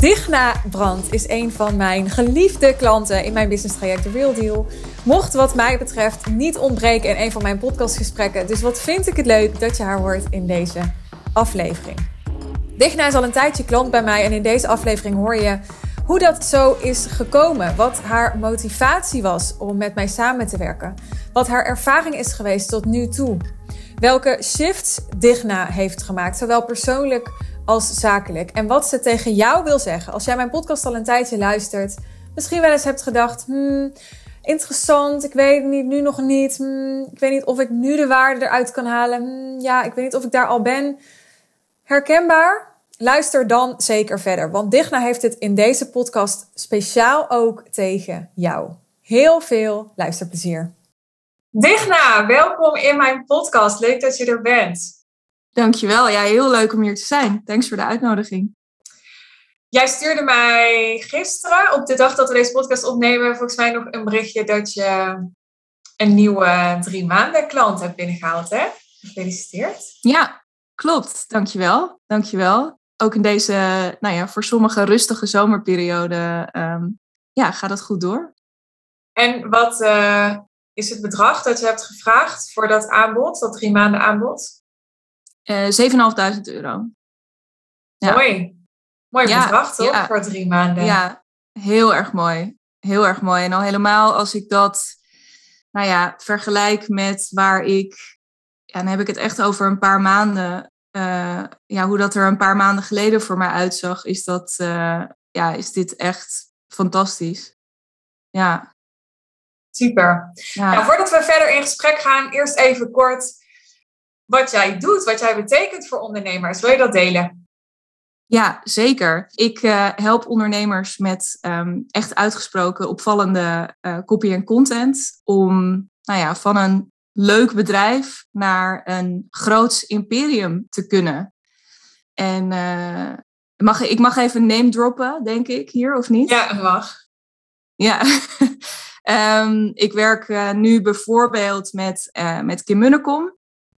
Digna Brand is een van mijn geliefde klanten in mijn business traject The Real Deal. Mocht wat mij betreft niet ontbreken in een van mijn podcastgesprekken. Dus wat vind ik het leuk dat je haar hoort in deze aflevering. Digna is al een tijdje klant bij mij en in deze aflevering hoor je hoe dat zo is gekomen. Wat haar motivatie was om met mij samen te werken. Wat haar ervaring is geweest tot nu toe. Welke shifts Digna heeft gemaakt, zowel persoonlijk als zakelijk. En wat ze tegen jou wil zeggen. Als jij mijn podcast al een tijdje luistert, misschien wel eens hebt gedacht: hmm, interessant, ik weet het niet, nu nog niet. Hmm, ik weet niet of ik nu de waarde eruit kan halen. Hmm, ja, ik weet niet of ik daar al ben. Herkenbaar? Luister dan zeker verder, want Digna heeft het in deze podcast speciaal ook tegen jou. Heel veel luisterplezier. Digna, welkom in mijn podcast. Leuk dat je er bent. Dankjewel. Ja, heel leuk om hier te zijn. Thanks voor de uitnodiging. Jij stuurde mij gisteren, op de dag dat we deze podcast opnemen, volgens mij nog een berichtje dat je een nieuwe drie maanden klant hebt binnengehaald, hè? Gefeliciteerd. Ja, klopt. Dankjewel. Dankjewel. Ook in deze, nou ja, voor sommige rustige zomerperiode, um, ja, gaat het goed door. En wat uh, is het bedrag dat je hebt gevraagd voor dat aanbod, dat drie maanden aanbod? Uh, 7.500 euro. Ja. Mooi. Mooi ja, bedrag toch, voor drie maanden? Ja, heel erg mooi. Heel erg mooi. En al helemaal als ik dat, nou ja, vergelijk met waar ik, ja, dan heb ik het echt over een paar maanden, uh, ja, hoe dat er een paar maanden geleden voor mij uitzag, is dat, uh, ja, is dit echt fantastisch. Ja. Super. Ja. Nou, voordat we verder in gesprek gaan, eerst even kort wat jij doet, wat jij betekent voor ondernemers. Wil je dat delen? Ja, zeker. Ik uh, help ondernemers met um, echt uitgesproken opvallende uh, copy en content om nou ja, van een leuk bedrijf naar een groots imperium te kunnen. En uh, mag, ik mag even name droppen, denk ik, hier, of niet? Ja, mag. Ja, um, ik werk nu bijvoorbeeld met, met Kim Munnekom.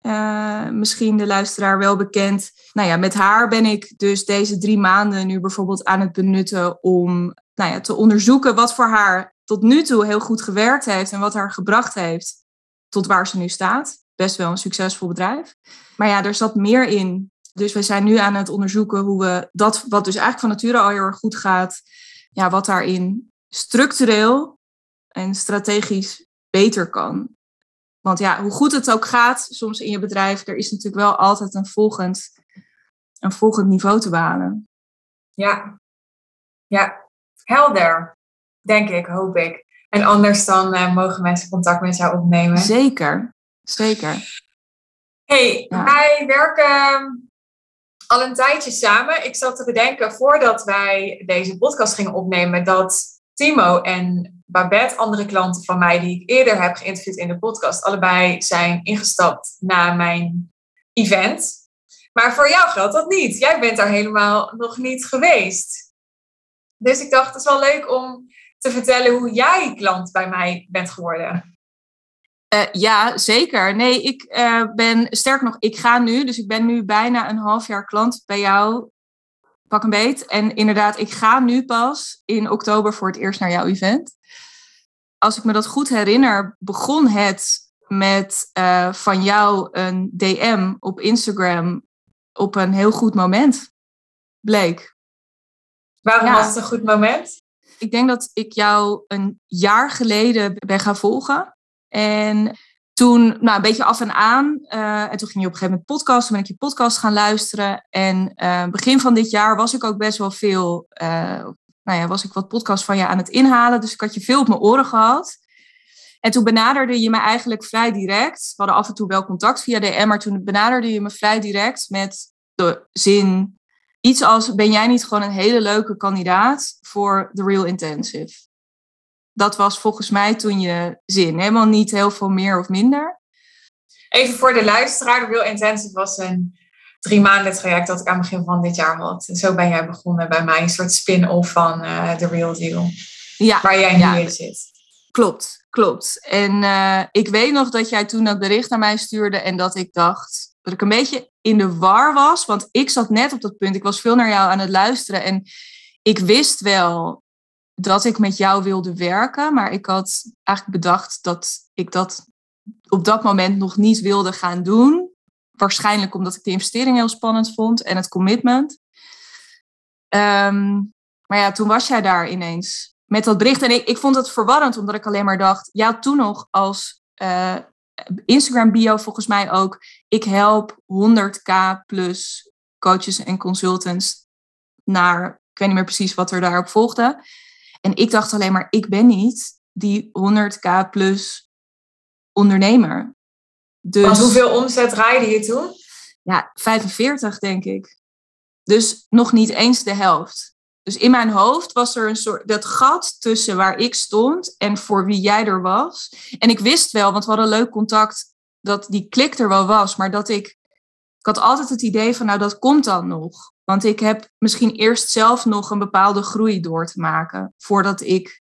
Uh, misschien de luisteraar wel bekend. Nou ja, met haar ben ik dus deze drie maanden nu bijvoorbeeld aan het benutten om nou ja, te onderzoeken wat voor haar tot nu toe heel goed gewerkt heeft en wat haar gebracht heeft tot waar ze nu staat. Best wel een succesvol bedrijf. Maar ja, er zat meer in. Dus we zijn nu aan het onderzoeken hoe we dat, wat dus eigenlijk van nature al heel erg goed gaat, ja, wat daarin structureel en strategisch beter kan. Want ja, hoe goed het ook gaat, soms in je bedrijf, er is natuurlijk wel altijd een volgend, een volgend niveau te behalen. Ja, ja, helder, denk ik, hoop ik. En anders dan uh, mogen mensen contact met jou opnemen. Zeker, zeker. hey, wij werken al een tijdje samen. Ik zat te bedenken voordat wij deze podcast gingen opnemen dat Timo en Babette, andere klanten van mij die ik eerder heb geïnterviewd in de podcast, allebei zijn ingestapt na mijn event. Maar voor jou geldt dat niet. Jij bent daar helemaal nog niet geweest. Dus ik dacht, het is wel leuk om te vertellen hoe jij klant bij mij bent geworden. Uh, ja, zeker. Nee, ik uh, ben, sterk nog, ik ga nu, dus ik ben nu bijna een half jaar klant bij jou. Pak een beet. En inderdaad, ik ga nu pas in oktober voor het eerst naar jouw event als ik me dat goed herinner, begon het met uh, van jou een DM op Instagram op een heel goed moment. Bleek. Waarom was het een goed moment? Ik denk dat ik jou een jaar geleden ben gaan volgen. En toen, nou, een beetje af en aan. Uh, en toen ging je op een gegeven moment podcast. ben ik je podcast gaan luisteren. En uh, begin van dit jaar was ik ook best wel veel uh, nou ja, was ik wat podcast van je aan het inhalen. Dus ik had je veel op mijn oren gehad. En toen benaderde je me eigenlijk vrij direct. We hadden af en toe wel contact via DM, maar toen benaderde je me vrij direct met de zin. Iets als: Ben jij niet gewoon een hele leuke kandidaat voor The Real Intensive? Dat was volgens mij toen je zin. Helemaal niet heel veel meer of minder. Even voor de luisteraar: The Real Intensive was een drie maanden traject dat ik aan het begin van dit jaar had. En zo ben jij begonnen bij mij, een soort spin-off van uh, The Real Deal. Ja, waar jij nu in zit. Klopt, klopt. En uh, ik weet nog dat jij toen dat bericht naar mij stuurde en dat ik dacht, dat ik een beetje in de war was. Want ik zat net op dat punt. Ik was veel naar jou aan het luisteren. En ik wist wel dat ik met jou wilde werken. Maar ik had eigenlijk bedacht dat ik dat op dat moment nog niet wilde gaan doen. Waarschijnlijk omdat ik de investering heel spannend vond en het commitment. Ehm, maar ja, toen was jij daar ineens met dat bericht. En ik, ik vond het verwarrend, omdat ik alleen maar dacht... Ja, toen nog als uh, Instagram bio volgens mij ook... Ik help 100k plus coaches en consultants naar... Ik weet niet meer precies wat er daarop volgde. En ik dacht alleen maar, ik ben niet die 100k plus ondernemer. Dus, hoeveel omzet draaide je toen? Ja, 45 denk ik. Dus nog niet eens de helft. Dus in mijn hoofd was er een soort dat gat tussen waar ik stond en voor wie jij er was. En ik wist wel, want we hadden leuk contact, dat die klik er wel was, maar dat ik. Ik had altijd het idee van, nou, dat komt dan nog. Want ik heb misschien eerst zelf nog een bepaalde groei door te maken voordat ik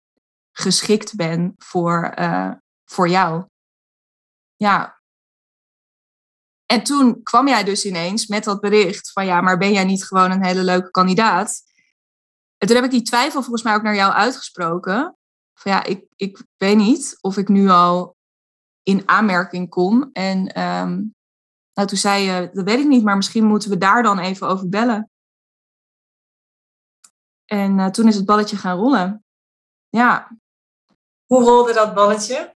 geschikt ben voor, uh, voor jou. Ja. En toen kwam jij dus ineens met dat bericht van ja, maar ben jij niet gewoon een hele leuke kandidaat? En toen heb ik die twijfel volgens mij ook naar jou uitgesproken. Van ja, ik, ik weet niet of ik nu al in aanmerking kom. En um, nou, toen zei je, dat weet ik niet, maar misschien moeten we daar dan even over bellen. En uh, toen is het balletje gaan rollen. Ja. Hoe rolde dat balletje?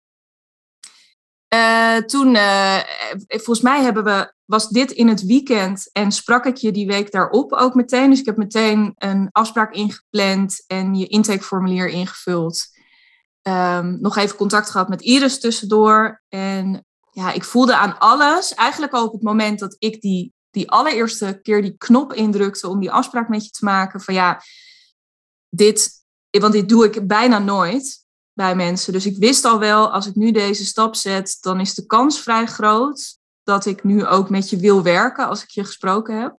Uh, toen, uh, volgens mij hebben we, was dit in het weekend en sprak ik je die week daarop ook meteen. Dus ik heb meteen een afspraak ingepland en je intakeformulier ingevuld. Um, nog even contact gehad met Iris tussendoor. En ja, ik voelde aan alles, eigenlijk al op het moment dat ik die, die allereerste keer die knop indrukte om die afspraak met je te maken. Van ja, dit, want dit doe ik bijna nooit bij mensen. Dus ik wist al wel, als ik nu deze stap zet, dan is de kans vrij groot dat ik nu ook met je wil werken als ik je gesproken heb.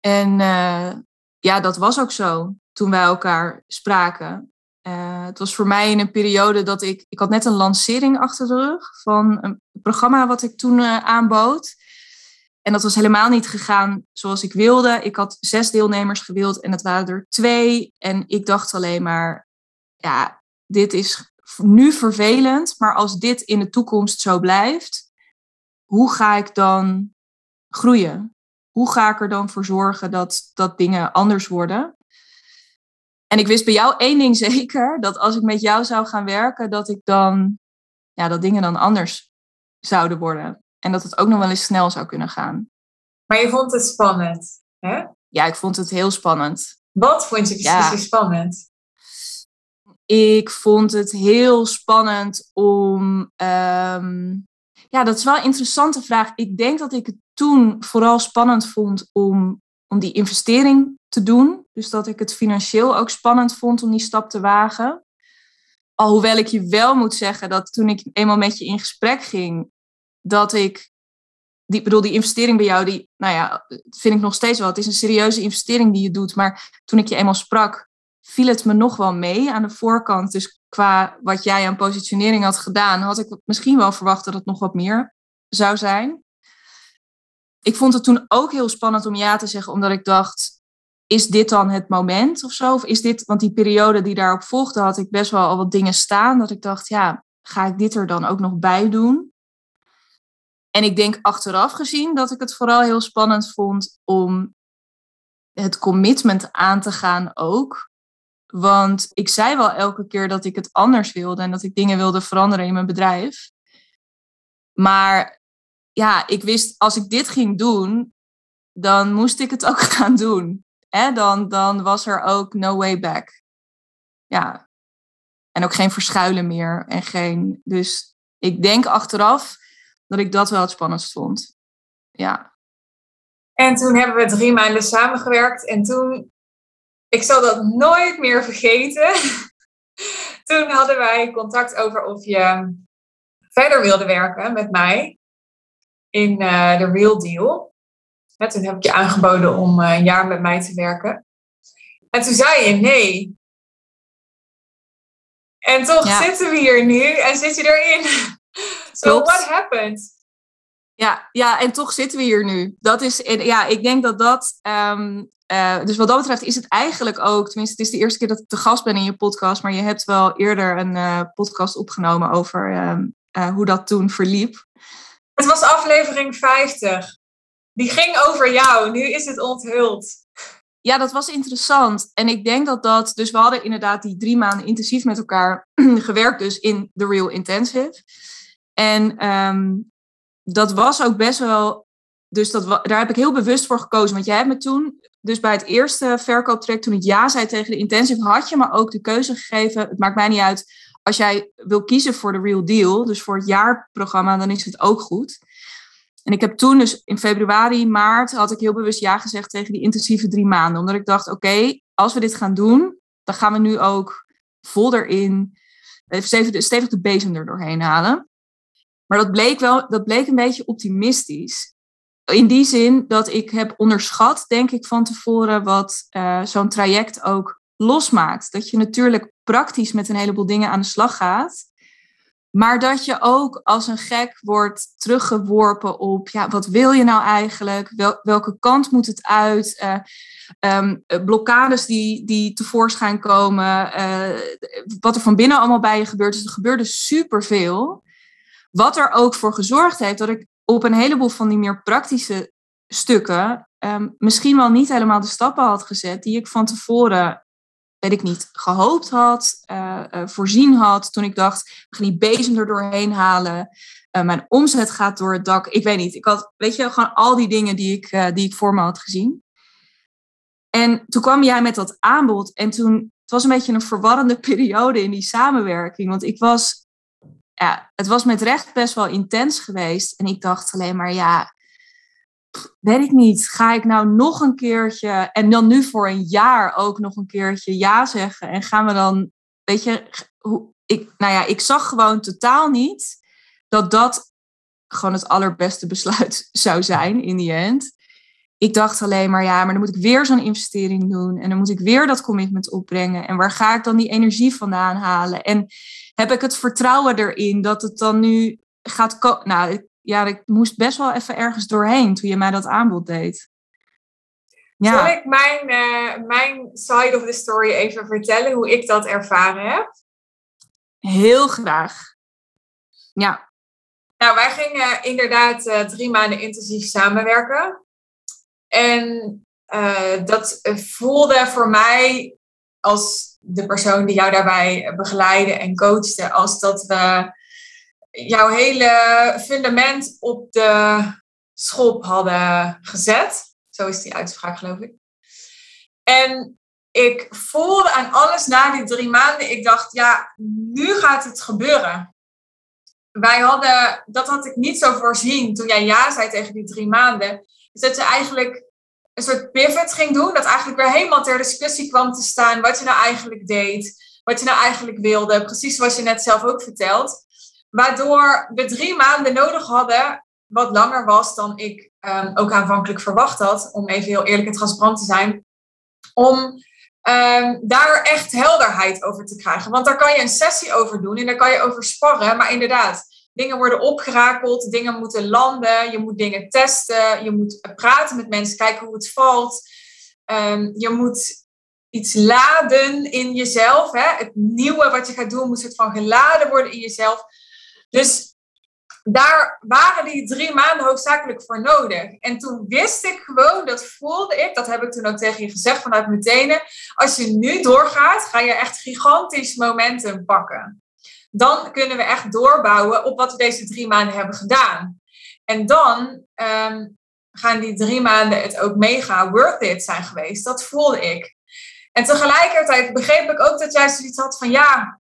En uh, ja, dat was ook zo toen wij elkaar spraken. Uh, het was voor mij in een periode dat ik, ik had net een lancering achter de rug van een programma wat ik toen uh, aanbood. En dat was helemaal niet gegaan zoals ik wilde. Ik had zes deelnemers gewild en het waren er twee. En ik dacht alleen maar, ja, dit is nu vervelend, maar als dit in de toekomst zo blijft, hoe ga ik dan groeien? Hoe ga ik er dan voor zorgen dat, dat dingen anders worden? En ik wist bij jou één ding zeker, dat als ik met jou zou gaan werken, dat ik dan, ja, dat dingen dan anders zouden worden. En dat het ook nog wel eens snel zou kunnen gaan. Maar je vond het spannend, hè? Ja, ik vond het heel spannend. Wat vond je precies ja. spannend? Ik vond het heel spannend om. Um, ja, dat is wel een interessante vraag. Ik denk dat ik het toen vooral spannend vond om, om die investering te doen. Dus dat ik het financieel ook spannend vond om die stap te wagen. Alhoewel ik je wel moet zeggen dat toen ik eenmaal met je in gesprek ging, dat ik. Die, bedoel, die investering bij jou, die, nou ja, vind ik nog steeds wel. Het is een serieuze investering die je doet. Maar toen ik je eenmaal sprak, viel het me nog wel mee aan de voorkant. Dus qua wat jij aan positionering had gedaan, had ik misschien wel verwacht dat het nog wat meer zou zijn. Ik vond het toen ook heel spannend om ja te zeggen, omdat ik dacht, is dit dan het moment of zo? Of is dit, want die periode die daarop volgde, had ik best wel al wat dingen staan, dat ik dacht, ja, ga ik dit er dan ook nog bij doen? En ik denk achteraf gezien dat ik het vooral heel spannend vond om het commitment aan te gaan ook. Want ik zei wel elke keer dat ik het anders wilde en dat ik dingen wilde veranderen in mijn bedrijf. Maar ja, ik wist als ik dit ging doen, dan moest ik het ook gaan doen. Hè? Dan, dan was er ook no way back. Ja. En ook geen verschuilen meer. En geen, dus ik denk achteraf dat ik dat wel het spannendst vond. Ja. En toen hebben we drie maanden samengewerkt. En toen ik zal dat nooit meer vergeten. Toen hadden wij contact over of je verder wilde werken met mij in uh, de Real Deal. toen heb ik je aangeboden om uh, een jaar met mij te werken. En toen zei je nee. En toch zitten we hier nu en zit je erin. so what happened? Ja, ja, en toch zitten we hier nu. Dat is, ja, ik denk dat dat. Ehm, eh, dus wat dat betreft is het eigenlijk ook, tenminste, het is de eerste keer dat ik te gast ben in je podcast, maar je hebt wel eerder een uh, podcast opgenomen over um, uh, hoe dat toen verliep. Het was aflevering 50. Die ging over jou. Nu is het onthuld. Ja, dat was interessant. En ik denk dat dat. Dus we hadden inderdaad die drie maanden intensief met elkaar gewerkt, dus in The Real Intensive. En um, dat was ook best wel. Dus dat, daar heb ik heel bewust voor gekozen. Want jij hebt me toen, dus bij het eerste verkooptraject, toen ik ja zei tegen de intensive, had je me ook de keuze gegeven. Het maakt mij niet uit. Als jij wil kiezen voor de Real Deal, dus voor het jaarprogramma, dan is het ook goed. En ik heb toen dus in februari, maart, had ik heel bewust ja gezegd tegen die intensieve drie maanden. Omdat ik dacht, oké, als we dit gaan doen, dan gaan we nu ook vol erin, stevig, stevig de bezem er doorheen halen. Maar dat bleek wel, dat bleek een beetje optimistisch. In die zin dat ik heb onderschat, denk ik, van tevoren wat uh, zo'n traject ook losmaakt. Dat je natuurlijk praktisch met een heleboel dingen aan de slag gaat. Maar dat je ook als een gek wordt teruggeworpen op, ja, wat wil je nou eigenlijk? Wel, welke kant moet het uit? Uh, um, blokkades die, die tevoorschijn komen. Wat er van binnen allemaal bij je gebeurt. Dus er gebeurde superveel. Wat er ook voor gezorgd heeft dat ik op een heleboel van die meer praktische stukken um, misschien wel niet helemaal de stappen had gezet die ik van tevoren, weet ik niet, gehoopt had, uh, uh, voorzien had. Toen ik dacht, we gaan die bezem er doorheen halen. Uh, mijn omzet gaat door het dak. Ik weet niet. Ik had, weet je, gewoon al die dingen die ik, die ik voor me had gezien. En toen kwam jij met dat aanbod. En toen, het was een beetje een verwarrende periode in die samenwerking. Want ik was ja, het was met recht best wel intens geweest. En ik dacht alleen maar, ja, weet ik niet. Ga ik nou nog een keertje en dan nu voor een jaar ook nog een keertje ja zeggen? En gaan we dan, weet je, hoe, ik, nou ja, ik zag gewoon totaal niet dat dat gewoon het allerbeste besluit zou zijn in die end. Ik dacht alleen maar, ja, maar dan moet ik weer zo'n investering doen. En dan moet ik weer dat commitment opbrengen. En waar ga ik dan die energie vandaan halen? En heb ik het vertrouwen erin dat het dan nu gaat komen. Nou, ja, ik moest best wel even ergens doorheen toen je mij dat aanbod deed. Ja. Zal ik mijn, uh, mijn side of the story even vertellen, hoe ik dat ervaren heb? Heel graag. Ja. Nou, wij gingen inderdaad uh, drie maanden intensief samenwerken. En uh, dat voelde voor mij als de persoon die jou daarbij begeleidde en coachte, als dat we jouw hele fundament op de schop hadden gezet. Zo is die uitspraak, geloof ik. En ik voelde aan alles na die drie maanden, ik dacht, ja, nu gaat het gebeuren. Wij hadden, dat had ik niet zo voorzien toen jij ja zei tegen die drie maanden. Is dat je eigenlijk een soort pivot ging doen. Dat eigenlijk weer helemaal ter discussie kwam te staan wat je nou eigenlijk deed. Wat je nou eigenlijk wilde. Precies zoals je net zelf ook vertelt. Waardoor we drie maanden nodig hadden. Wat langer was dan ik um, ook aanvankelijk verwacht had. Om even heel eerlijk en transparant te zijn. Om um, daar echt helderheid over te krijgen. Want daar kan je een sessie over doen. En daar kan je over sparren. Maar inderdaad, Dingen worden opgerakeld, dingen moeten landen, je moet dingen testen, je moet praten met mensen, kijken hoe het valt. Um, je moet iets laden in jezelf. Hè? Het nieuwe wat je gaat doen moet soort van geladen worden in jezelf. Dus daar waren die drie maanden hoofdzakelijk voor nodig. En toen wist ik gewoon, dat voelde ik, dat heb ik toen ook tegen je gezegd vanuit meteen. Als je nu doorgaat, ga je echt gigantisch momentum pakken dan kunnen we echt doorbouwen op wat we deze drie maanden hebben gedaan. En dan ehm, gaan die drie maanden het ook mega worth it zijn geweest. Dat voelde ik. En tegelijkertijd begreep ik ook dat jij zoiets had van ja,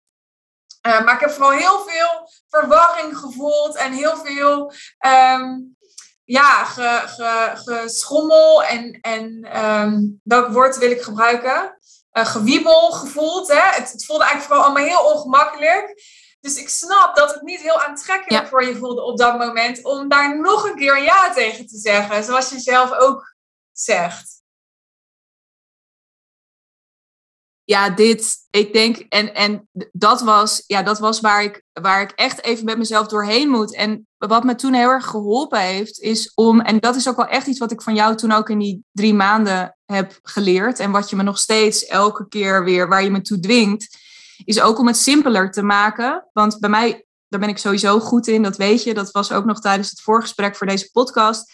uh, maar ik heb vooral heel veel verwarring gevoeld en heel veel um, ja, ge, ge, geschommel en, en um, welk woord wil ik gebruiken? Uh, gewiebel gevoeld. Hè? Het, het, voelde eigenlijk vooral allemaal heel ongemakkelijk. Dus ik snap dat het niet heel aantrekkelijk voor je voelde op dat moment om daar nog een keer ja tegen te zeggen, zoals je zelf ook zegt. Ja, dit, ik denk, en, en dat, was, ja, dat was waar ik, waar ik echt even met mezelf doorheen moet. En wat me toen heel erg geholpen heeft, is om, en dat is ook wel echt iets wat ik van jou toen ook in die drie maanden heb geleerd. En wat je me nog steeds elke keer weer, waar je me toe dwingt, is ook om het simpeler te maken. Want bij mij, daar ben ik sowieso goed in, dat weet je. Dat was ook nog tijdens het voorgesprek voor deze podcast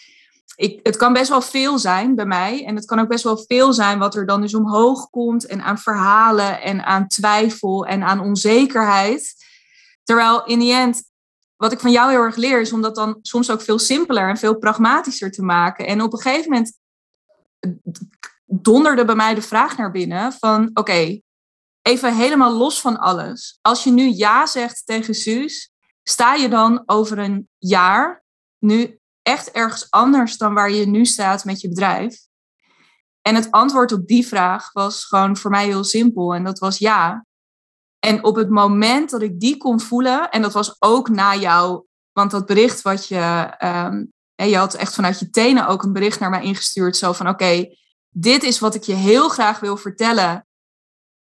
ik, het kan best wel veel zijn bij mij. En het kan ook best wel veel zijn wat er dan dus omhoog komt. En aan verhalen en aan twijfel en aan onzekerheid. Terwijl in die end, wat ik van jou heel erg leer, is om dat dan soms ook veel simpeler en veel pragmatischer te maken. En op een gegeven moment donderde bij mij de vraag naar binnen van oké, even helemaal los van alles. Als je nu ja zegt tegen Suus, sta je dan over een jaar nu echt ergens anders dan waar je nu staat met je bedrijf? En het antwoord op die vraag was gewoon voor mij heel simpel en dat was ja. En op het moment dat ik die kon voelen, en dat was ook na jou, want dat bericht wat je, um, je had echt vanuit je tenen ook een bericht naar mij ingestuurd, zo van oké, dit is wat ik je heel graag wil vertellen.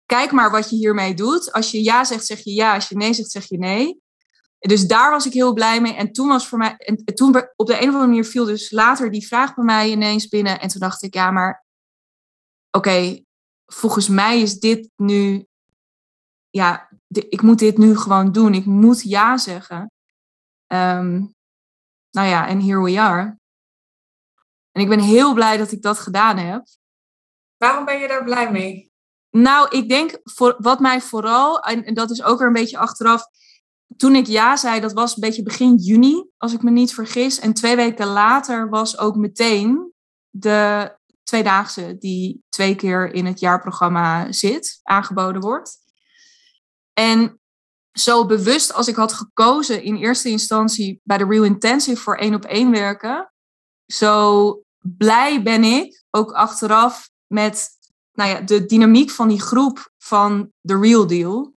Kijk maar wat je hiermee doet. Als je ja zegt, zeg je ja. Als je nee zegt, zeg je nee. Dus daar was ik heel blij mee. En toen was voor mij, en toen op de een of andere manier viel dus later die vraag bij mij ineens binnen. En toen dacht ik, ja, maar oké, volgens mij is dit nu, ja, ik moet dit nu gewoon doen. Ik moet ja zeggen. Um, nou ja, en here we are. En ik ben heel blij dat ik dat gedaan heb. Waarom ben je daar blij mee? Nou, ik denk voor, wat mij vooral, en dat is ook er een beetje achteraf, toen ik ja zei, dat was een beetje begin juni, als ik me niet vergis. En twee weken later was ook meteen de tweedaagse die twee keer in het jaarprogramma zit, aangeboden wordt. En zo bewust als ik had gekozen in eerste instantie bij de Real Intensive voor één op één werken, zo blij ben ik ook achteraf met nou ja, de dynamiek van die groep van The Real Deal.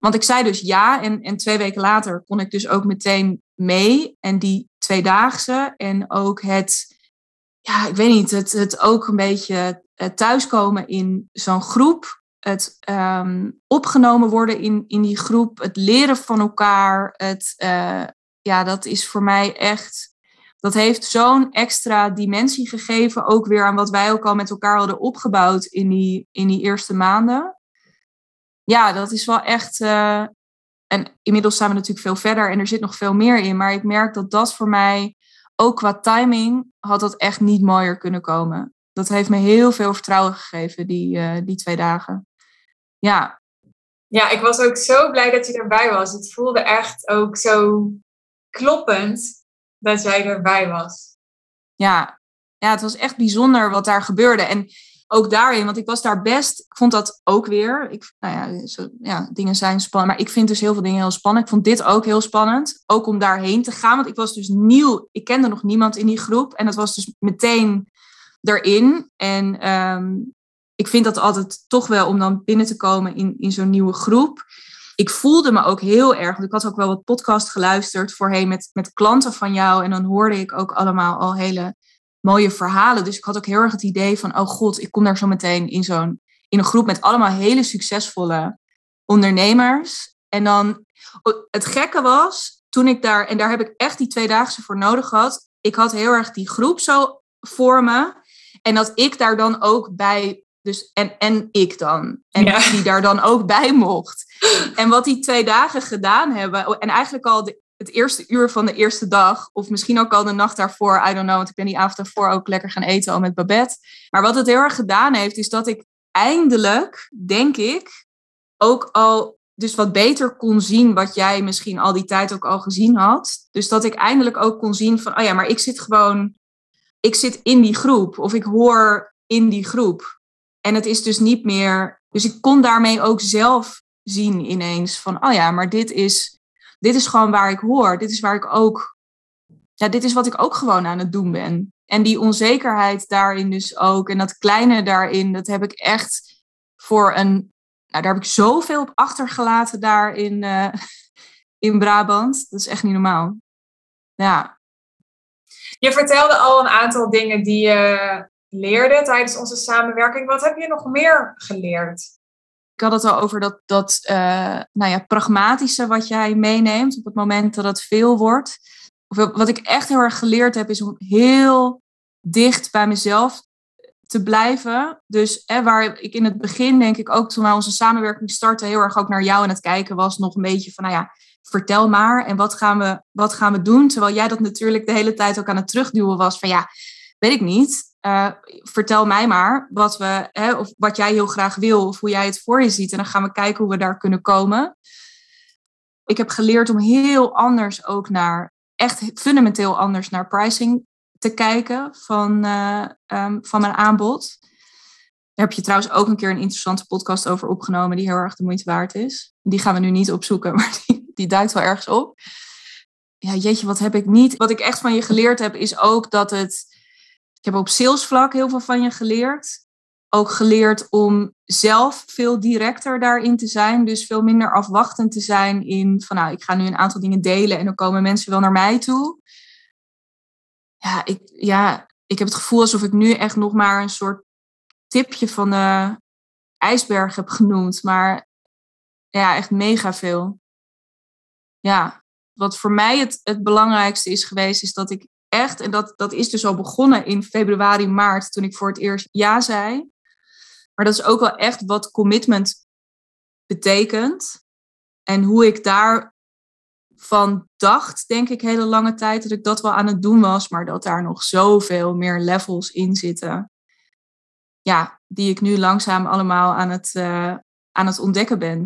Want ik zei dus ja en, en twee weken later kon ik dus ook meteen mee. En die tweedaagse en ook het, ja, ik weet niet, het, het ook een beetje eh, thuiskomen in zo'n groep. Het um, opgenomen worden in, in die groep, het leren van elkaar. Het, uh, ja, dat is voor mij echt, dat heeft zo'n extra dimensie gegeven. Ook weer aan wat wij ook al met elkaar hadden opgebouwd in die, in die eerste maanden ja, dat is wel echt. Uh, en inmiddels zijn we natuurlijk veel verder en er zit nog veel meer in. Maar ik merk dat dat voor mij, ook qua timing, had dat echt niet mooier kunnen komen. Dat heeft me heel veel vertrouwen gegeven, die, uh, die twee dagen. Ja. Ja, ik was ook zo blij dat je erbij was. Het voelde echt ook zo kloppend dat jij erbij was. Ja, ja het was echt bijzonder wat daar gebeurde. En ook daarin, want ik was daar best, ik vond dat ook weer, ik, nou ja, zo, ja, dingen zijn spannend, maar ik vind dus heel veel dingen heel spannend. Ik vond dit ook heel spannend, ook om daarheen te gaan, want ik was dus nieuw, ik kende nog niemand in die groep en dat was dus meteen erin. En ehm, ik vind dat altijd toch wel om dan binnen te komen in, in zo'n nieuwe groep. Ik voelde me ook heel erg, want ik had ook wel wat podcast geluisterd voorheen met, met klanten van jou en dan hoorde ik ook allemaal al hele mooie verhalen. Dus ik had ook heel erg het idee van, oh god, ik kom daar zo meteen in zo'n in een groep met allemaal hele succesvolle ondernemers. En dan, het gekke was, toen ik daar, en daar heb ik echt die tweedaagse voor nodig gehad. Ik had heel erg die groep zo voor me. En dat ik daar dan ook bij, dus en, en ik dan. En die daar dan ook bij mocht. En wat die twee dagen gedaan hebben, en eigenlijk al de het eerste uur van de eerste dag, of misschien ook al de nacht daarvoor, I don't know, want ik ben die avond daarvoor ook lekker gaan eten al met Babette. Maar wat het heel erg gedaan heeft, is dat ik eindelijk, denk ik, ook al dus wat beter kon zien wat jij misschien al die tijd ook al gezien had. Dus dat ik eindelijk ook kon zien van, oh ja, maar ik zit gewoon, ik zit in die groep of ik hoor in die groep. En het is dus niet meer, dus ik kon daarmee ook zelf zien ineens van, oh ja, maar dit is dit is gewoon waar ik hoor. Dit is waar ik ook, ja, dit is wat ik ook gewoon aan het doen ben. En die onzekerheid daarin dus ook. En dat kleine daarin, dat heb ik echt voor een, nou daar heb ik zoveel op achtergelaten daar in, uh, in Brabant. Dat is echt niet normaal. Ja. Je vertelde al een aantal dingen die je leerde tijdens onze samenwerking. Wat heb je nog meer geleerd? Ik had het al over dat, dat uh, nou ja, pragmatische wat jij meeneemt op het moment dat het veel wordt. Of wat ik echt heel erg geleerd heb, is om heel dicht bij mezelf te blijven. Dus hè, waar ik in het begin, denk ik ook toen wij onze samenwerking starten, heel erg ook naar jou aan het kijken was. Nog een beetje van, nou ja, vertel maar en wat gaan we, wat gaan we doen? Terwijl jij dat natuurlijk de hele tijd ook aan het terugduwen was van, ja, weet ik niet. Uh, vertel mij maar wat, we, hè, of wat jij heel graag wil of hoe jij het voor je ziet. En dan gaan we kijken hoe we daar kunnen komen. Ik heb geleerd om heel anders ook naar, echt fundamenteel anders naar pricing te kijken van, uh, um, van mijn aanbod. Daar heb je trouwens ook een keer een interessante podcast over opgenomen die heel erg de moeite waard is. Die gaan we nu niet opzoeken, maar die, die duikt wel ergens op. Ja, jeetje, wat heb ik niet? Wat ik echt van je geleerd heb, is ook dat het ik heb op salesvlak heel veel van je geleerd. Ook geleerd om zelf veel directer daarin te zijn. Dus veel minder afwachtend te zijn in van nou, ik ga nu een aantal dingen delen en dan komen mensen wel naar mij toe. Ja, ik, ja, ik heb het gevoel alsof ik nu echt nog maar een soort tipje van de ijsberg heb genoemd. Maar ja, echt mega veel. Ja, wat voor mij het, het belangrijkste is geweest, is dat ik echt, en dat, dat is dus al begonnen in februari, maart, toen ik voor het eerst ja zei. Maar dat is ook wel echt wat commitment betekent. En hoe ik daarvan dacht, denk ik, hele lange tijd, dat ik dat wel aan het doen was, maar dat daar nog zoveel meer levels in zitten. Ja, die ik nu langzaam allemaal aan het, uh, aan het ontdekken ben.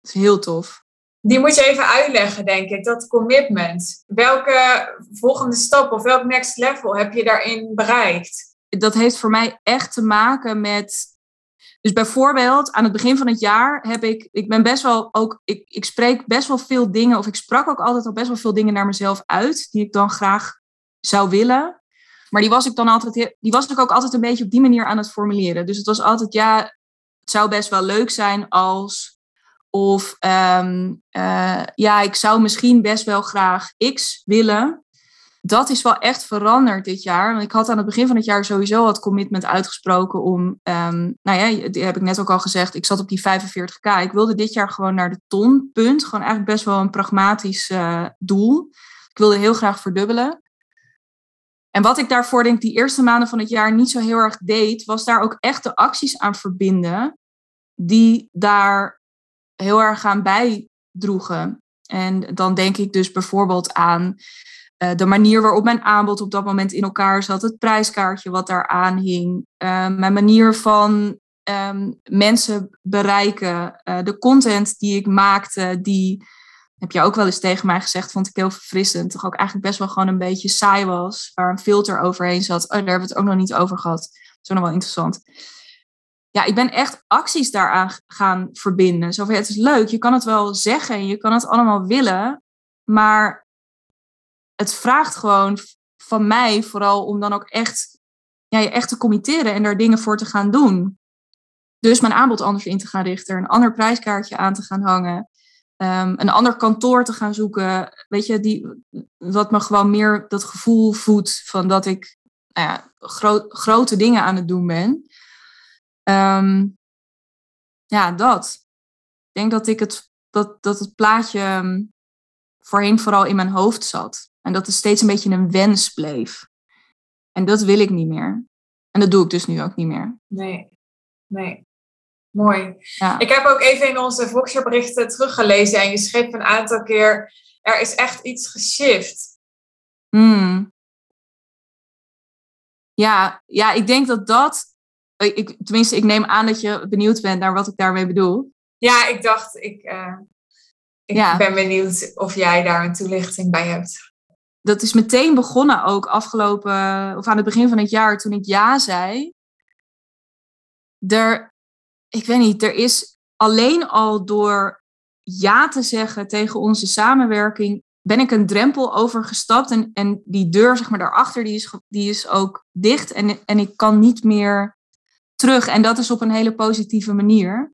Dat is heel tof. Die moet je even uitleggen, denk ik, dat commitment. Welke volgende stap of welk next level heb je daarin bereikt? Dat heeft voor mij echt te maken met. Dus bijvoorbeeld aan het begin van het jaar heb ik, ik ben best wel ook, ik, ik spreek best wel veel dingen, of ik sprak ook altijd al best wel veel dingen naar mezelf uit, die ik dan graag zou willen. Maar die was ik dan altijd, die was ik ook altijd een beetje op die manier aan het formuleren. Dus het was altijd, ja, het zou best wel leuk zijn als of um, ja, ik zou misschien best wel graag X willen. Dat is wel echt veranderd dit jaar. Want ik had aan het begin van het jaar sowieso het commitment uitgesproken om, um, nou ja, die heb ik net ook al gezegd, ik zat op die 45k. Ik wilde dit jaar gewoon naar de ton, punt. Gewoon eigenlijk best wel een pragmatisch uh, doel. Ik wilde heel graag verdubbelen. En wat ik daarvoor denk die eerste maanden van het jaar niet zo heel erg deed, was daar ook echt de acties aan verbinden die daar heel erg aan bijdroegen. En dan denk ik dus bijvoorbeeld aan uh, de manier waarop mijn aanbod op dat moment in elkaar zat, het prijskaartje wat daaraan hing, uh, mijn manier van um, mensen bereiken, uh, de content die ik maakte, die, heb je ook wel eens tegen mij gezegd, vond ik heel verfrissend, toch ook eigenlijk best wel gewoon een beetje saai was, waar een filter overheen zat. Oh, daar hebben we het ook nog niet over gehad. Dat is nog wel interessant ja, ik ben echt acties daaraan gaan verbinden. Zo van, het is leuk, je kan het wel zeggen en je kan het allemaal willen, maar het vraagt gewoon van mij vooral om dan ook echt, ja, je echt te committeren en daar dingen voor te gaan doen. Dus mijn aanbod anders in te gaan richten, een ander prijskaartje aan te gaan hangen, um, een ander kantoor te gaan zoeken. Weet je, die, wat me gewoon meer dat gevoel voedt van dat ik nou ja, gro grote dingen aan het doen ben. Um, ja, dat. Ik denk dat, ik het, dat, dat het plaatje ehm, voorheen vooral in mijn hoofd zat. En dat het steeds een beetje een wens bleef. En dat wil ik niet meer. En dat doe ik dus nu ook niet meer. Nee, nee. Mooi. Ja. Ik heb ook even in onze Voxer-berichten teruggelezen en je schreef een aantal keer: er is echt iets geshift. Hmm. Ja, ja, ik denk dat dat ik, tenminste, ik neem aan dat je benieuwd bent naar wat ik daarmee bedoel. Ja, ik dacht, ik, uh, ik ja. ben benieuwd of jij daar een toelichting bij hebt. Dat is meteen begonnen ook afgelopen, of aan het begin van het jaar, toen ik ja zei. Er, ik weet niet, er is alleen al door ja te zeggen tegen onze samenwerking, ben ik een drempel overgestapt. En, en die deur, zeg maar, daarachter, die is, die is ook dicht. En, en ik kan niet meer terug. En dat is op een hele positieve manier.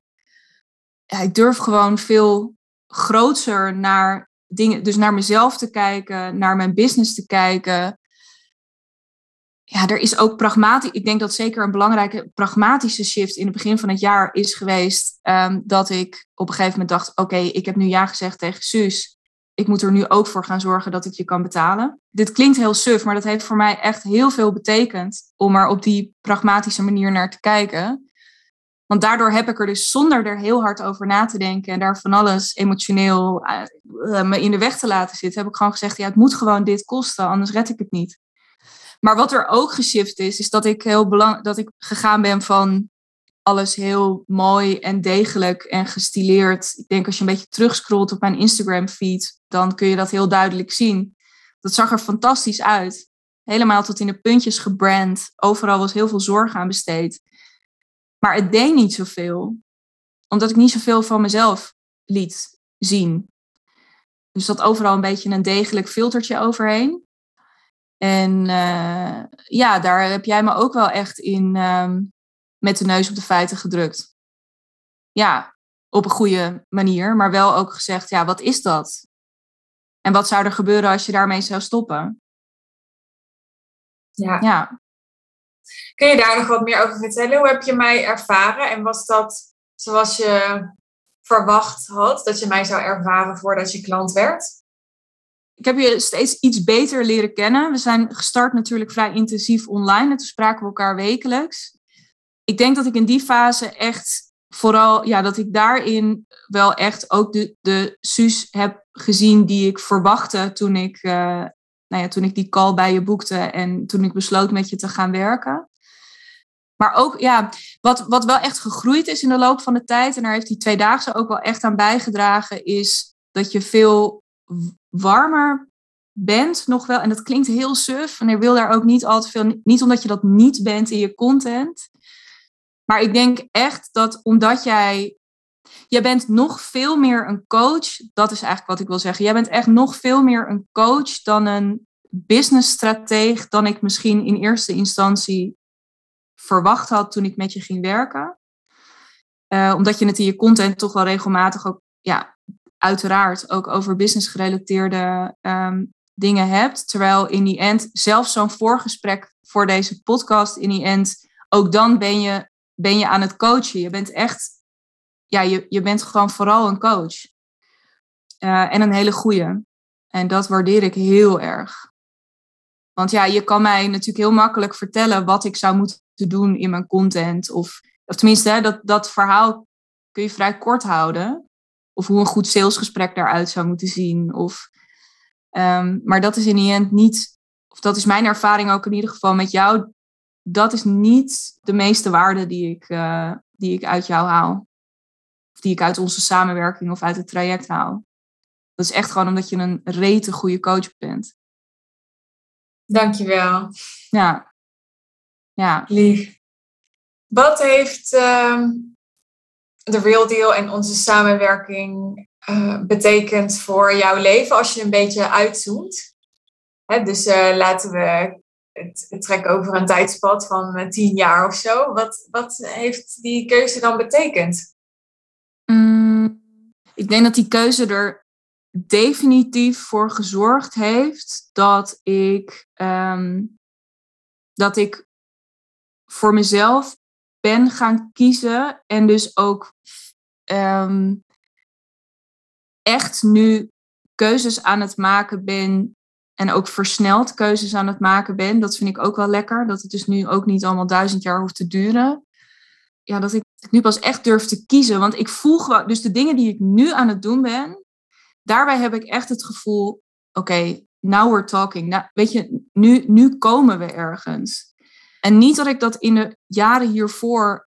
Ik durf gewoon veel groter naar dingen, dus naar mezelf te kijken, naar mijn business te kijken. ja, er is ook pragmatisch. Ik denk dat zeker een belangrijke pragmatische shift in het begin van het jaar is geweest. Ehm, dat ik op een gegeven moment dacht: oké, ik heb nu ja gezegd tegen Suus. Ik moet er nu ook voor gaan zorgen dat ik je kan betalen. Dit klinkt heel suf, maar dat heeft voor mij echt heel veel betekend om er op die pragmatische manier naar te kijken. Want daardoor heb ik er dus zonder er heel hard over na te denken en daar van alles emotioneel uh, me in de weg te laten zitten, heb ik gewoon gezegd: ja, het moet gewoon dit kosten, anders red ik het niet. Maar wat er ook geshift is, is dat ik heel belang dat ik gegaan ben van alles heel mooi en degelijk en gestileerd. Ik denk als je een beetje terugscrollt op mijn Instagram feed, dan kun je dat heel duidelijk zien. Dat zag er fantastisch uit. Helemaal tot in de puntjes gebrand. Overal was heel veel zorg aan besteed. Maar het deed niet zoveel. Omdat ik niet zoveel van mezelf liet zien. Dus dat overal een beetje een degelijk filtertje overheen. En uh, ja, daar heb jij me ook wel echt in um, met de neus op de feiten gedrukt. Ja, op een goede manier, maar wel ook gezegd, ja, wat is dat? En wat zou er gebeuren als je daarmee zou stoppen? Ja. ja. Kun je daar nog wat meer over vertellen? Hoe heb je mij ervaren? En was dat zoals je verwacht had, dat je mij zou ervaren voordat je klant werd? ik heb je steeds iets beter leren kennen. We zijn gestart natuurlijk vrij intensief online. En toen spraken we elkaar wekelijks. Ik denk dat ik in die fase echt vooral, ja, dat ik daarin wel echt ook de, de Suus heb gezien die ik verwachtte toen ik, uh, nou ja, toen ik die call bij je boekte en toen ik besloot met je te gaan werken. Maar ook, ja, wat, wat wel echt gegroeid is in de loop van de tijd, en daar heeft die tweedaagse ook wel echt aan bijgedragen, is dat je veel warmer bent nog wel. En dat klinkt heel suf. En ik wil daar ook niet al te veel. Niet omdat je dat niet bent in je content. Maar ik denk echt dat omdat jij. Jij bent nog veel meer een coach. Dat is eigenlijk wat ik wil zeggen. Jij bent echt nog veel meer een coach dan een businessstrateeg. Dan ik misschien in eerste instantie verwacht had toen ik met je ging werken. Uh, omdat je het in je content toch wel regelmatig ook ja, uiteraard ook over business gerelateerde ehm, dingen hebt. Terwijl in die end, zelfs zo'n voorgesprek voor deze podcast, in die end, ook dan ben je, ben je aan het coachen. Je bent echt, ja, je, je bent gewoon vooral een coach. Uh, en een hele goede. En dat waardeer ik heel erg. Want ja, je kan mij natuurlijk heel makkelijk vertellen wat ik zou moeten doen in mijn content. Of, of tenminste, hè, dat, dat verhaal kun je vrij kort houden. Of hoe een goed salesgesprek daaruit zou moeten zien. Of, um, maar dat is in die end niet, of dat is mijn ervaring ook in ieder geval met jou. Dat is niet de meeste waarde die ik, uh, die ik uit jou haal. Of die ik uit onze samenwerking of uit het traject haal. Dat is echt gewoon omdat je een rete goede coach bent. Dankjewel. Ja. Ja. Lief. Wat heeft uh, de Real Deal en onze samenwerking uh, betekent voor jouw leven als je een beetje uitzoomt. Hè, dus uh, laten we het, trekken over een tijdspad van uh, tien jaar of zo. Wat, wat heeft die keuze dan betekend? Mm, ik denk dat die keuze er definitief voor gezorgd heeft dat ik, um, dat ik voor mezelf ben gaan kiezen en dus ook um, echt nu keuzes aan het maken ben en ook versneld keuzes aan het maken ben. Dat vind ik ook wel lekker, dat het dus nu ook niet allemaal duizend jaar hoeft te duren. Ja, dat ik nu pas echt durf te kiezen, want ik voel gewoon, dus de dingen die ik nu aan het doen ben, daarbij heb ik echt het gevoel, oké, now we're talking. Nou, weet je, nu, nu komen we ergens. En niet dat ik dat in de jaren hiervoor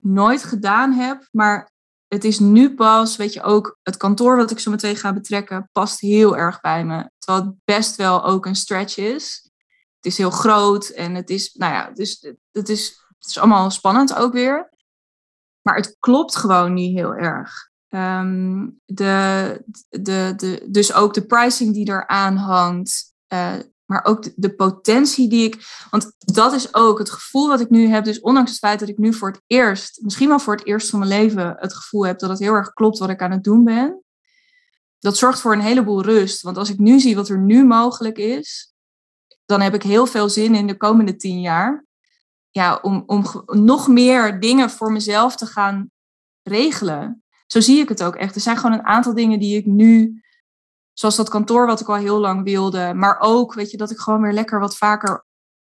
nooit gedaan heb, maar het is nu pas, weet je ook, het kantoor wat ik zo meteen ga betrekken, past heel erg bij me. Het best wel ook een stretch is. Het is heel groot en het is, nou ja, dus het is, het is allemaal spannend ook weer. Maar het klopt gewoon niet heel erg. Um, de, de, de, dus ook de pricing die eraan hangt. Uh, maar ook de, potentie die ik. Want dat is ook het gevoel wat ik nu heb. Dus ondanks het feit dat ik nu voor het eerst, misschien wel voor het eerst van mijn leven, het gevoel heb dat het heel erg klopt wat ik aan het doen ben. Dat zorgt voor een heleboel rust. Want als ik nu zie wat er nu mogelijk is, dan heb ik heel veel zin in de komende tien jaar. Ja, om, om nog meer dingen voor mezelf te gaan regelen. Zo zie ik het ook echt. Er zijn gewoon een aantal dingen die ik nu, zoals dat kantoor wat ik al heel lang wilde, maar ook, weet je, dat ik gewoon weer lekker wat vaker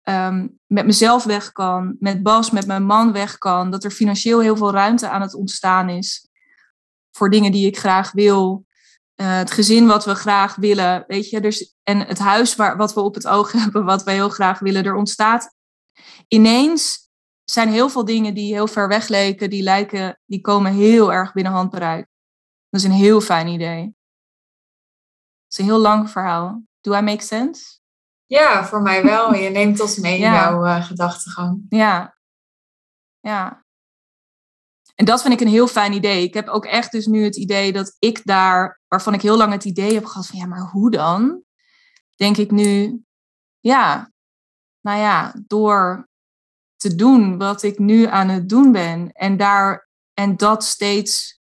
Ehm, met mezelf weg kan, met Bas, met mijn man weg kan. Dat er financieel heel veel ruimte aan het ontstaan is voor dingen die ik graag wil. Uh, het gezin wat we graag willen, weet je. Dus, en het huis waar, wat we op het oog hebben, wat we heel graag willen. Er ontstaat ineens zijn heel veel dingen die heel ver weg leken, die lijken, die komen heel erg binnen handbereik. Dat is een heel fijn idee. Het is een heel lang verhaal. Do I make sense? Ja, voor mij wel. Je neemt ons mee in jouw uh, gedachtegang. Ja. Ja. En dat vind ik een heel fijn idee. Ik heb ook echt dus nu het idee dat ik daar, waarvan ik heel lang het idee heb gehad van ja, maar hoe dan? Denk ik nu, ja, nou ja, door te doen wat ik nu aan het doen ben en daar en dat steeds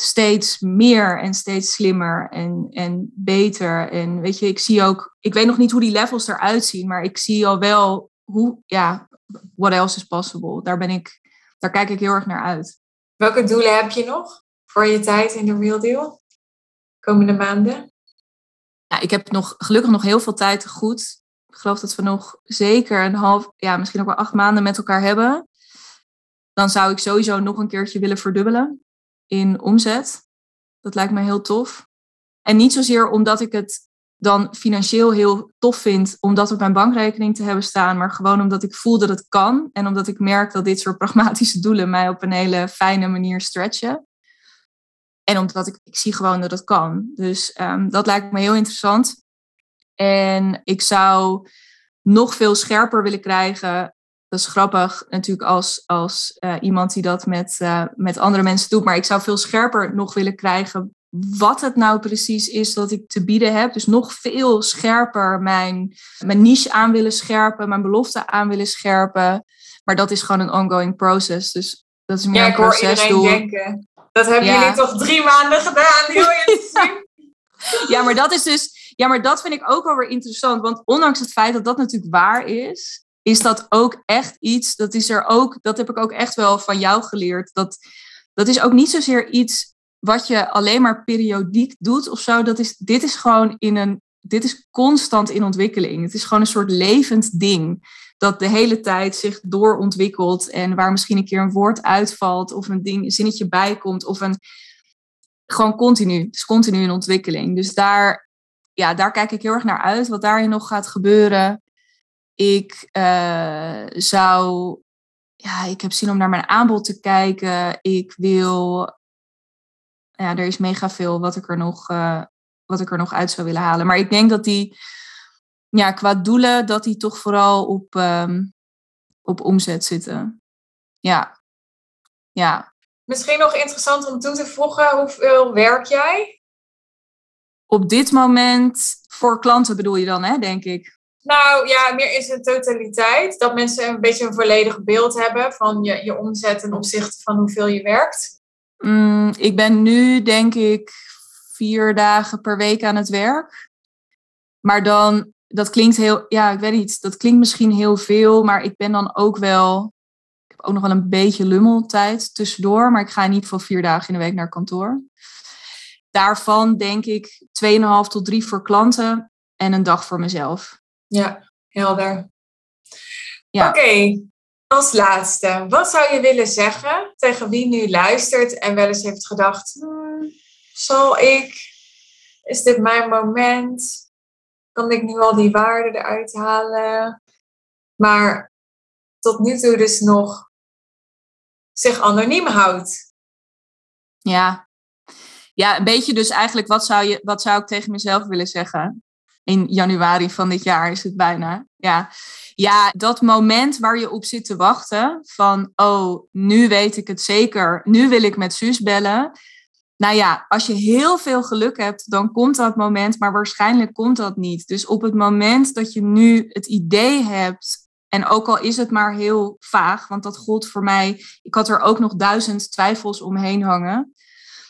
steeds meer en steeds slimmer en, en beter. En weet je, ik zie ook, ik weet nog niet hoe die levels eruit zien, maar ik zie al wel hoe, ja, what else is possible. Daar ben ik, daar kijk ik heel erg naar uit. Welke doelen heb je nog voor je tijd in de Real Deal? Komende maanden? Ja, ik heb nog gelukkig nog heel veel tijd goed. Ik geloof dat we nog zeker een half, ja, misschien ook wel acht maanden met elkaar hebben. Dan zou ik sowieso nog een keertje willen verdubbelen in omzet. Dat lijkt me heel tof. En niet zozeer omdat ik het dan financieel heel tof vind om dat op mijn bankrekening te hebben staan, maar gewoon omdat ik voel dat het kan en omdat ik merk dat dit soort pragmatische doelen mij op een hele fijne manier stretchen. En omdat ik, ik zie gewoon dat het kan. Dus ehm, dat lijkt me heel interessant. En ik zou nog veel scherper willen krijgen dat is grappig natuurlijk als, als uh, iemand die dat met, uh, met andere mensen doet. Maar ik zou veel scherper nog willen krijgen wat het nou precies is dat ik te bieden heb. Dus nog veel scherper mijn, mijn niche aan willen scherpen, mijn belofte aan willen scherpen. Maar dat is gewoon een ongoing process. Dus dat is meer ja, een proces. Ja, denken. Dat hebben ja. jullie toch drie maanden gedaan? Heel ja, maar dat is dus... Ja, maar dat vind ik ook wel weer interessant. Want ondanks het feit dat dat natuurlijk waar is is dat ook echt iets, dat is er ook, dat heb ik ook echt wel van jou geleerd. Dat, dat is ook niet zozeer iets wat je alleen maar periodiek doet of zo. Dat is, dit is gewoon in een, dit is constant in ontwikkeling. Het is gewoon een soort levend ding. Dat de hele tijd zich doorontwikkelt en waar misschien een keer een woord uitvalt of een ding, een zinnetje bijkomt of een, gewoon continu. Het is continu in ontwikkeling. Dus daar, ja, daar kijk ik heel erg naar uit, wat daarin nog gaat gebeuren. Ik uh, zou, ja, ik heb zin om naar mijn aanbod te kijken. Ik wil, ja, er is mega veel wat ik er nog, uh, wat ik er nog uit zou willen halen. Maar ik denk dat die, ja, qua doelen, dat die toch vooral op, um, op omzet zitten. Ja, ja. Misschien nog interessant om toe te voegen, hoeveel werk jij? Op dit moment, voor klanten bedoel je dan, hè, denk ik. Nou ja, meer is het totaliteit. Dat mensen een beetje een volledig beeld hebben van je, je omzet ten opzichte van hoeveel je werkt. Mm, ik ben nu denk ik vier dagen per week aan het werk. Maar dan, dat klinkt heel, ja, ik weet niet, dat klinkt misschien heel veel, maar ik ben dan ook wel, ik heb ook nog wel een beetje lummeltijd tussendoor, maar ik ga niet voor vier dagen in de week naar kantoor. Daarvan denk ik 2,5 tot 3 voor klanten en een dag voor mezelf. Ja, helder. Ja. Oké, als laatste. Wat zou je willen zeggen tegen wie nu luistert en wel eens heeft gedacht: hmm, zal ik? Is dit mijn moment? Kan ik nu al die waarden eruit halen? Maar tot nu toe dus nog zich anoniem houdt. Ja. Ja, een beetje dus eigenlijk, wat zou, je, wat zou ik tegen mezelf willen zeggen? in januari van dit jaar is het bijna. Ja. Ja, dat moment waar je op zit te wachten van, oh, nu weet ik het zeker, nu wil ik met Suus bellen. Nou ja, als je heel veel geluk hebt, dan komt dat moment, maar waarschijnlijk komt dat niet. Dus op het moment dat je nu het idee hebt, en ook al is het maar heel vaag, want dat gold voor mij, ik had er ook nog duizend twijfels omheen hangen.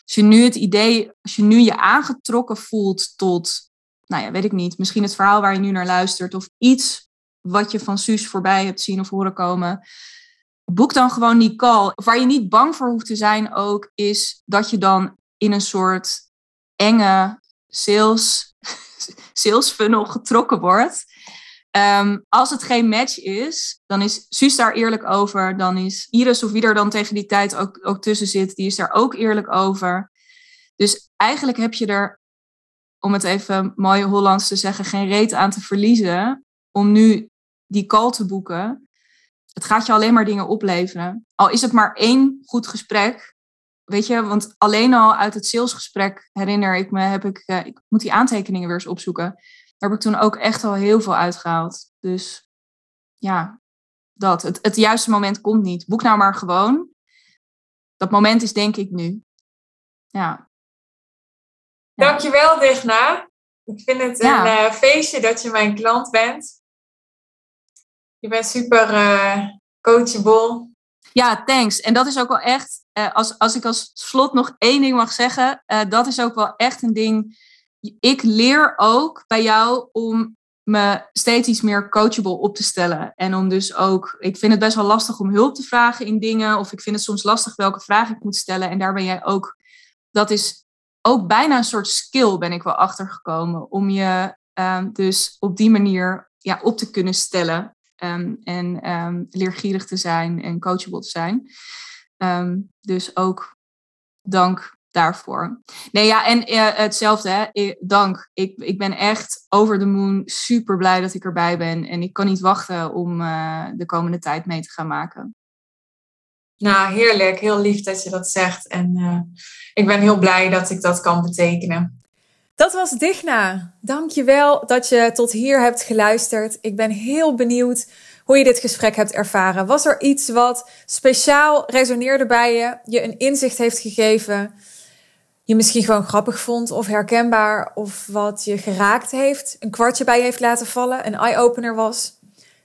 Als je nu het idee, als je nu je aangetrokken voelt tot nou ja, weet ik niet, misschien het verhaal waar je nu naar luistert of iets wat je van Suus voorbij hebt zien of horen komen, boek dan gewoon die call. Waar je niet bang voor hoeft te zijn ook, is dat je dan in een soort enge sales, sales funnel getrokken wordt. Ehm, als het geen match is, dan is Suus daar eerlijk over. Dan is Iris of wie er dan tegen die tijd ook, ook tussen zit, die is daar ook eerlijk over. Dus eigenlijk heb je er, om het even mooi Hollands te zeggen, geen reet aan te verliezen om nu die call te boeken. Het gaat je alleen maar dingen opleveren. Al is het maar één goed gesprek. Weet je, want alleen al uit het salesgesprek herinner ik me, heb ik, uh, ik moet die aantekeningen weer eens opzoeken. Daar heb ik toen ook echt al heel veel uitgehaald. Dus ja, dat. Het, het juiste moment komt niet. Boek nou maar gewoon. Dat moment is denk ik nu. Ja. Dankjewel, Digna. Ik vind het een uh, feestje dat je mijn klant bent. Je bent super uh, coachable. Ja, thanks. En dat is ook wel echt, uh, als, als ik als slot nog één ding mag zeggen, uh, dat is ook wel echt een ding. Ik leer ook bij jou om me steeds iets meer coachable op te stellen. En om dus ook, ik vind het best wel lastig om hulp te vragen in dingen. Of ik vind het soms lastig welke vraag ik moet stellen. En daar ben jij ook, dat is ook bijna een soort skill ben ik wel achtergekomen. Om je um, dus op die manier ja, op te kunnen stellen. Um, en um, leergierig te zijn en coachable te zijn. Um, dus ook dank daarvoor. Nee, ja, en uh, hetzelfde, hè. dank. Ik, ik ben echt over de moon super blij dat ik erbij ben. En ik kan niet wachten om uh, de komende tijd mee te gaan maken. Nou, heerlijk. Heel lief dat je dat zegt. En uh, ik ben heel blij dat ik dat kan betekenen. Dat was Digna. Dankjewel dat je tot hier hebt geluisterd. Ik ben heel benieuwd hoe je dit gesprek hebt ervaren. Was er iets wat speciaal resoneerde bij je, je een inzicht heeft gegeven, je misschien gewoon grappig vond of herkenbaar of wat je geraakt heeft, een kwartje bij je heeft laten vallen, een eye-opener was?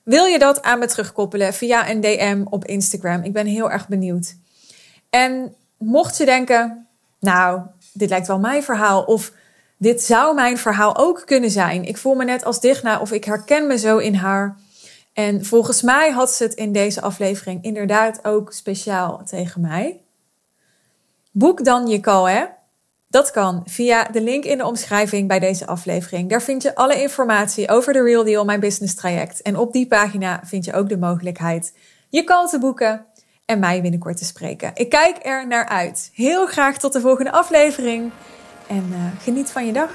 Wil je dat aan me terugkoppelen via een DM op Instagram? Ik ben heel erg benieuwd. En mocht je denken, nou, dit lijkt wel mijn verhaal of dit zou mijn verhaal ook kunnen zijn. Ik voel me net als Digna of ik herken me zo in haar. En volgens mij had ze het in deze aflevering inderdaad ook speciaal tegen mij. Boek dan je call, hè? Dat kan via de link in de omschrijving bij deze aflevering. Daar vind je alle informatie over de Real Deal, mijn business traject. En op die pagina vind je ook de mogelijkheid je call te boeken en mij binnenkort te spreken. Ik kijk er naar uit. Heel graag tot de volgende aflevering en uh, geniet van je dag.